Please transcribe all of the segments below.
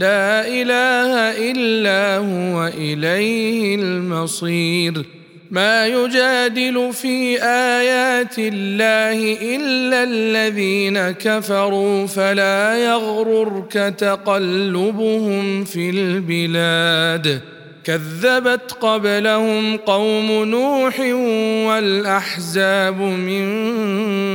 لا إله إلا هو إليه المصير. ما يجادل في آيات الله إلا الذين كفروا فلا يغررك تقلبهم في البلاد. كذبت قبلهم قوم نوح والأحزاب من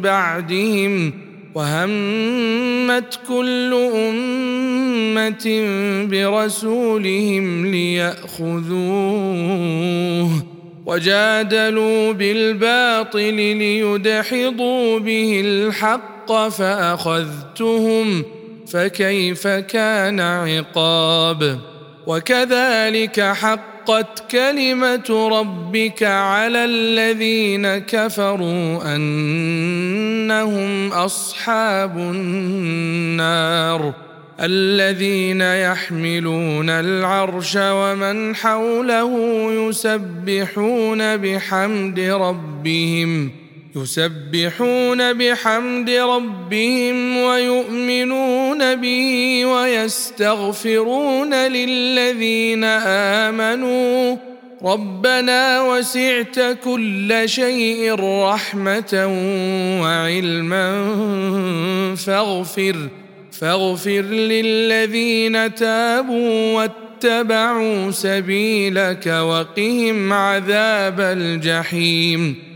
بعدهم. وهمت كل أمة برسولهم ليأخذوه وجادلوا بالباطل ليدحضوا به الحق فأخذتهم فكيف كان عقاب؟ وكذلك حقت كلمة ربك على الذين كفروا أنهم أصحاب النار الذين يحملون العرش ومن حوله يسبحون بحمد ربهم يسبحون بحمد ربهم ويؤمنون به ويستغفرون للذين آمنوا. ربنا وسعت كل شيء رحمة وعلما فاغفر فاغفر للذين تابوا واتبعوا سبيلك وقهم عذاب الجحيم.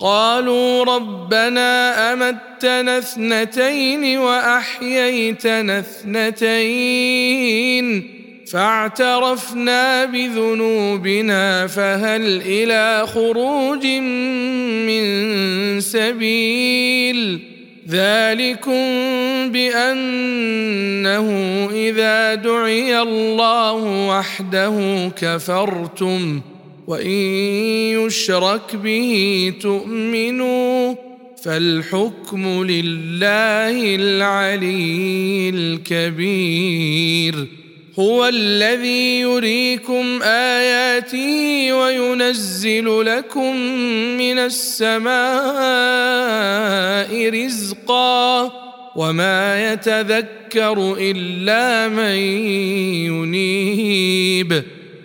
قالوا ربنا أمتنا اثنتين وأحييتنا اثنتين فاعترفنا بذنوبنا فهل إلى خروج من سبيل ذلكم بأنه إذا دعي الله وحده كفرتم وإن يشرك به تؤمنوا فالحكم لله العلي الكبير. هو الذي يريكم آياته وينزل لكم من السماء رزقا وما يتذكر إلا من ينيب.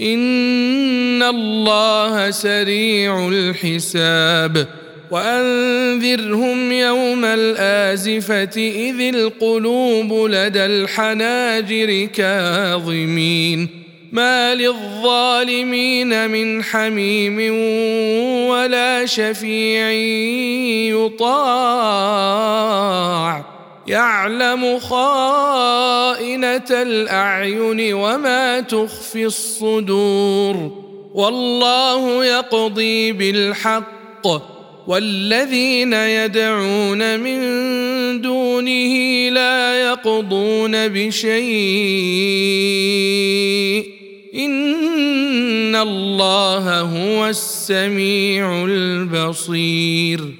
ان الله سريع الحساب وانذرهم يوم الازفه اذ القلوب لدى الحناجر كاظمين ما للظالمين من حميم ولا شفيع يطاع يعلم خائنة الأعين وما تخفي الصدور والله يقضي بالحق والذين يدعون من دونه لا يقضون بشيء إن الله هو السميع البصير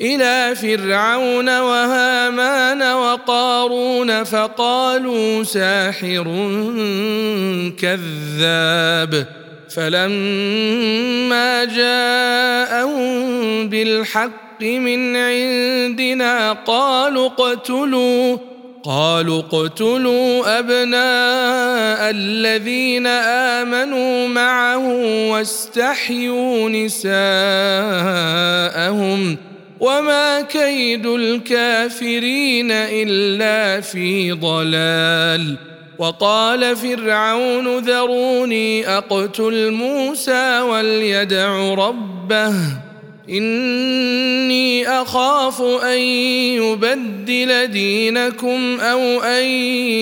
إلى فرعون وهامان وقارون فقالوا ساحر كذاب فلما جاءهم بالحق من عندنا قالوا اقتلوا قالوا اقتلوا أبناء الذين آمنوا معه واستحيوا نساءهم. وما كيد الكافرين الا في ضلال وقال فرعون ذروني اقتل موسى وليدع ربه اني اخاف ان يبدل دينكم أو ان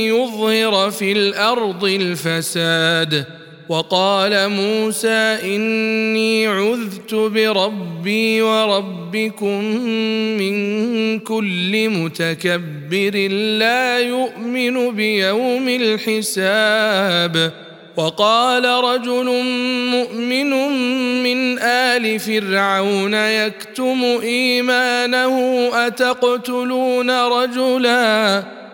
يظهر في الأرض الفساد وقال موسى إني عذت بربي وربكم من كل متكبر لا يؤمن بيوم الحساب. وقال رجل مؤمن من آل فرعون يكتم إيمانه أتقتلون رجلا؟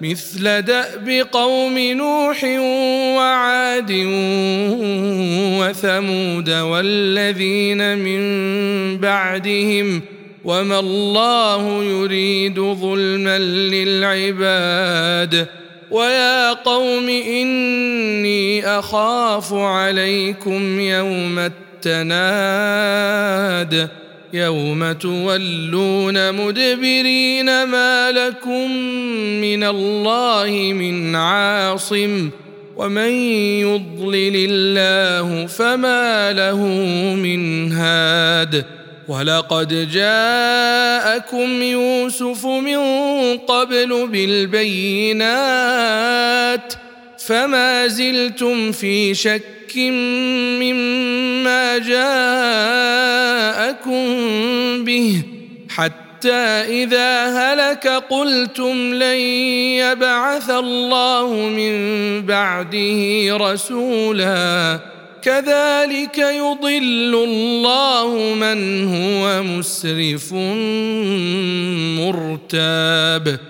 مثل دأب قوم نوح وعاد وثمود والذين من بعدهم وما الله يريد ظلما للعباد ويا قوم إني أخاف عليكم يوم التناد يوم تولون مدبرين ما لكم من الله من عاصم ومن يضلل الله فما له من هاد ولقد جاءكم يوسف من قبل بالبينات فما زلتم في شك مما جاءكم به حتى إذا هلك قلتم لن يبعث الله من بعده رسولا. كذلك يضل الله من هو مسرف مرتاب.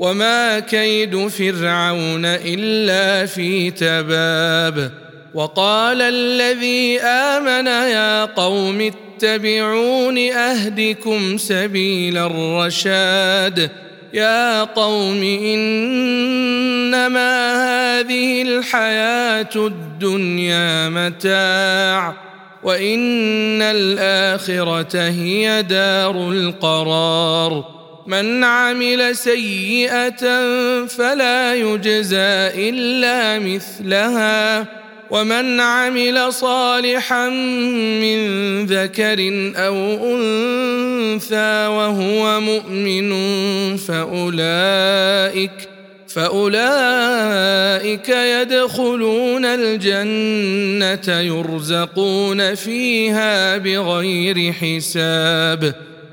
وما كيد فرعون الا في تباب وقال الذي امن يا قوم اتبعون اهدكم سبيل الرشاد يا قوم انما هذه الحياة الدنيا متاع وان الاخره هي دار القرار من عمل سيئة فلا يجزى إلا مثلها. ومن عمل صالحا من ذكر أو أنثى وهو مؤمن فأولئك فأولئك يدخلون الجنة يرزقون فيها بغير حساب.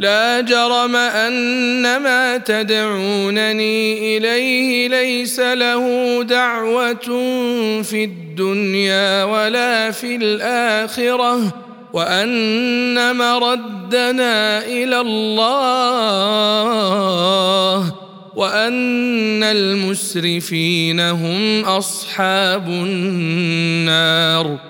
لا جرم ان ما تدعونني إليه ليس له دعوة في الدنيا ولا في الآخرة وأن مردنا إلى الله وأن المسرفين هم أصحاب النار.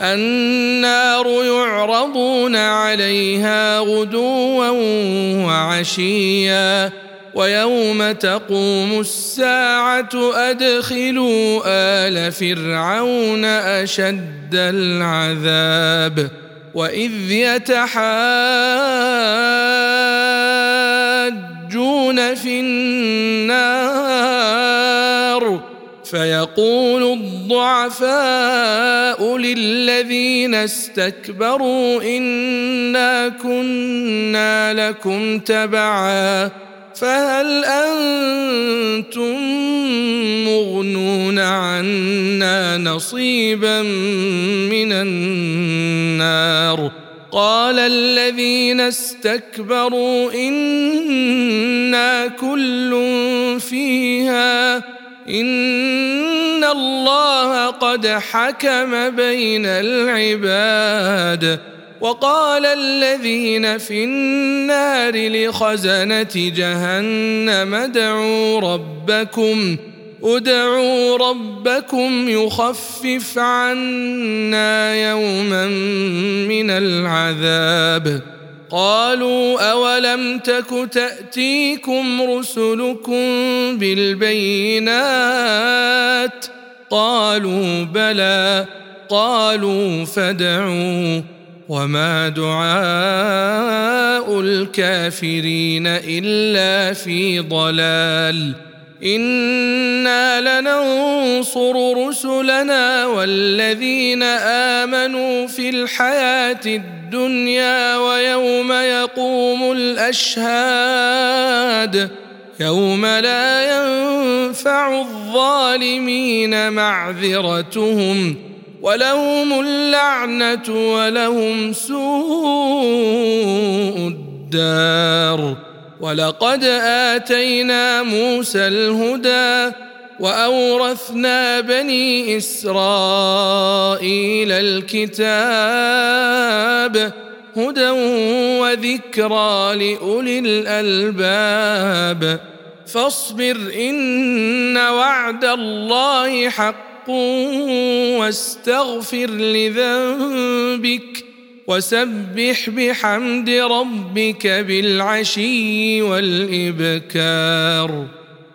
النار يعرضون عليها غدوا وعشيا ويوم تقوم الساعة أدخلوا آل فرعون أشد العذاب وإذ يتحاجون في النار فيقول الضعفاء للذين استكبروا إنا كنا لكم تبعا فهل أنتم مغنون عنا نصيبا من النار قال الذين استكبروا إنا كل فيها ان الله قد حكم بين العباد وقال الذين في النار لخزنه جهنم ادعوا ربكم ادعوا ربكم يخفف عنا يوما من العذاب قالوا أولم تك تأتيكم رسلكم بالبينات قالوا بلى قالوا فدعوا وما دعاء الكافرين إلا في ضلال إنا لننصر رسلنا والذين آمنوا في الحياة الدنيا ويوم يقوم الأشهاد يوم لا ينفع الظالمين معذرتهم ولهم اللعنة ولهم سوء الدار ولقد آتينا موسى الهدى وأورثنا بني إسرائيل الكتاب هدى وذكرى لأولي الألباب. فاصبر إن وعد الله حق واستغفر لذنبك وسبح بحمد ربك بالعشي والإبكار.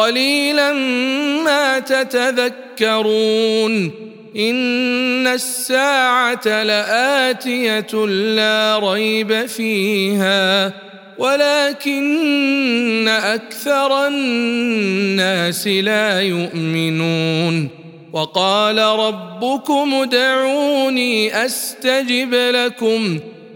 قليلا ما تتذكرون. إن الساعة لآتية لا ريب فيها ولكن أكثر الناس لا يؤمنون. وقال ربكم ادعوني أستجب لكم.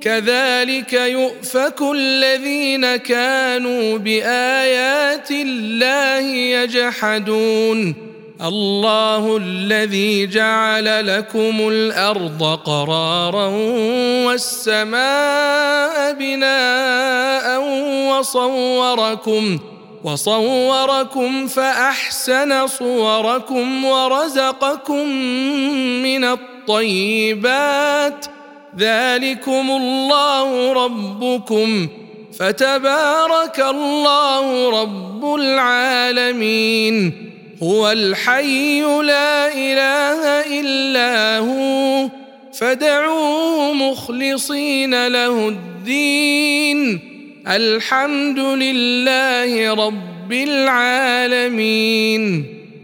كذلك يؤفك الذين كانوا بآيات الله يجحدون. الله الذي جعل لكم الأرض قرارا والسماء بناء وصوركم وصوركم فأحسن صوركم ورزقكم من الطيبات. ذلكم الله ربكم فتبارك الله رب العالمين هو الحي لا إله إلا هو فدعوه مخلصين له الدين الحمد لله رب العالمين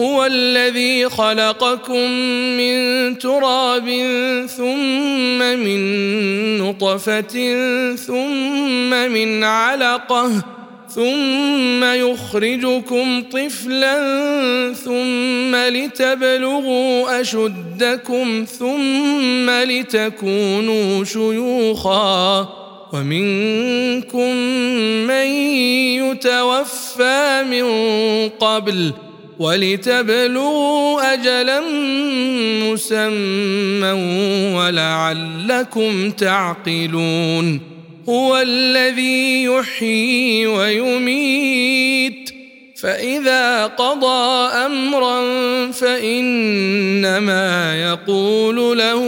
هو الذي خلقكم من تراب ثم من نطفة ثم من علقة ثم يخرجكم طفلا ثم لتبلغوا أشدكم ثم لتكونوا شيوخا ومنكم من يتوفى من قبل ولتبلغوا اجلا مسمى ولعلكم تعقلون. هو الذي يحيي ويميت. فإذا قضى امرا فإنما يقول له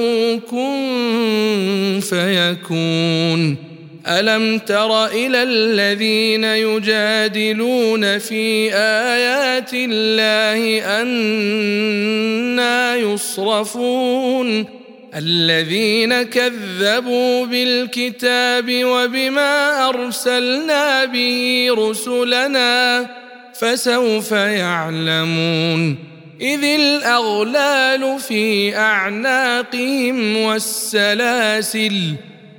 كن فيكون. ألم تر إلى الذين يجادلون في آيات الله أنا يصرفون؟ الذين كذبوا بالكتاب وبما أرسلنا به رسلنا فسوف يعلمون. إذ الأغلال في أعناقهم والسلاسل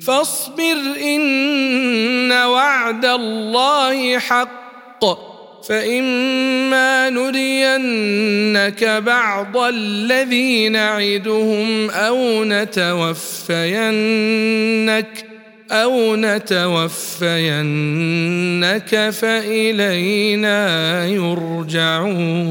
فاصبر إن وعد الله حق. فإما نرينك بعض الذي نعدهم أو نتوفينك أو نتوفينك فإلينا يرجعون.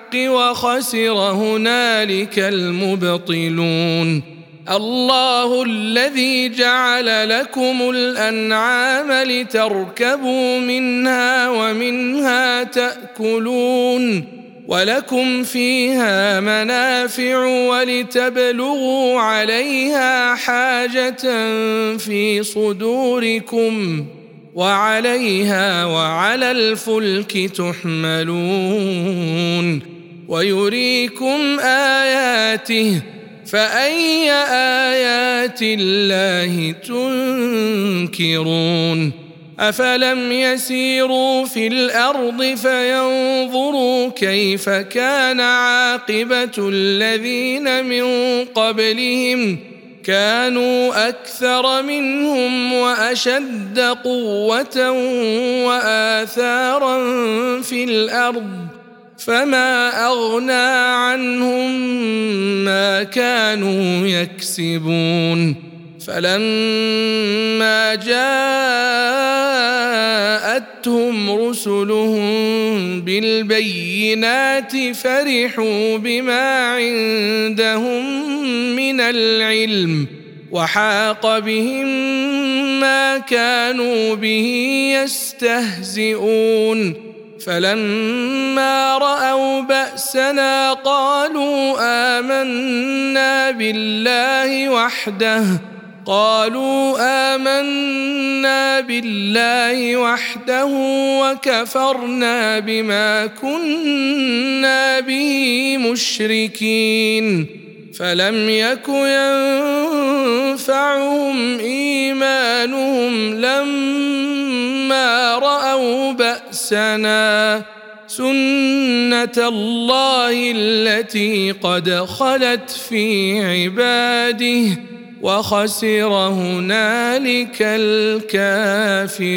الحق وخسر هنالك المبطلون. الله الذي جعل لكم الأنعام لتركبوا منها ومنها تأكلون. ولكم فيها منافع ولتبلغوا عليها حاجة في صدوركم. وعليها وعلى الفلك تحملون. ويريكم آياته فأي آيات الله تنكرون؟ أفلم يسيروا في الأرض فينظروا كيف كان عاقبة الذين من قبلهم؟ كانوا أكثر منهم وأشد قوة وآثارا في الأرض. فما اغنى عنهم ما كانوا يكسبون فلما جاءتهم رسلهم بالبينات فرحوا بما عندهم من العلم وحاق بهم ما كانوا به يستهزئون فلما رأوا بأسنا قالوا آمنا بالله وحده قالوا آمنا بالله وحده وكفرنا بما كنا به مشركين. فلم يك ينفعهم إيمانهم لما رأوا بأسنا سنة الله التي قد خلت في عباده وخسر هنالك الكافرون.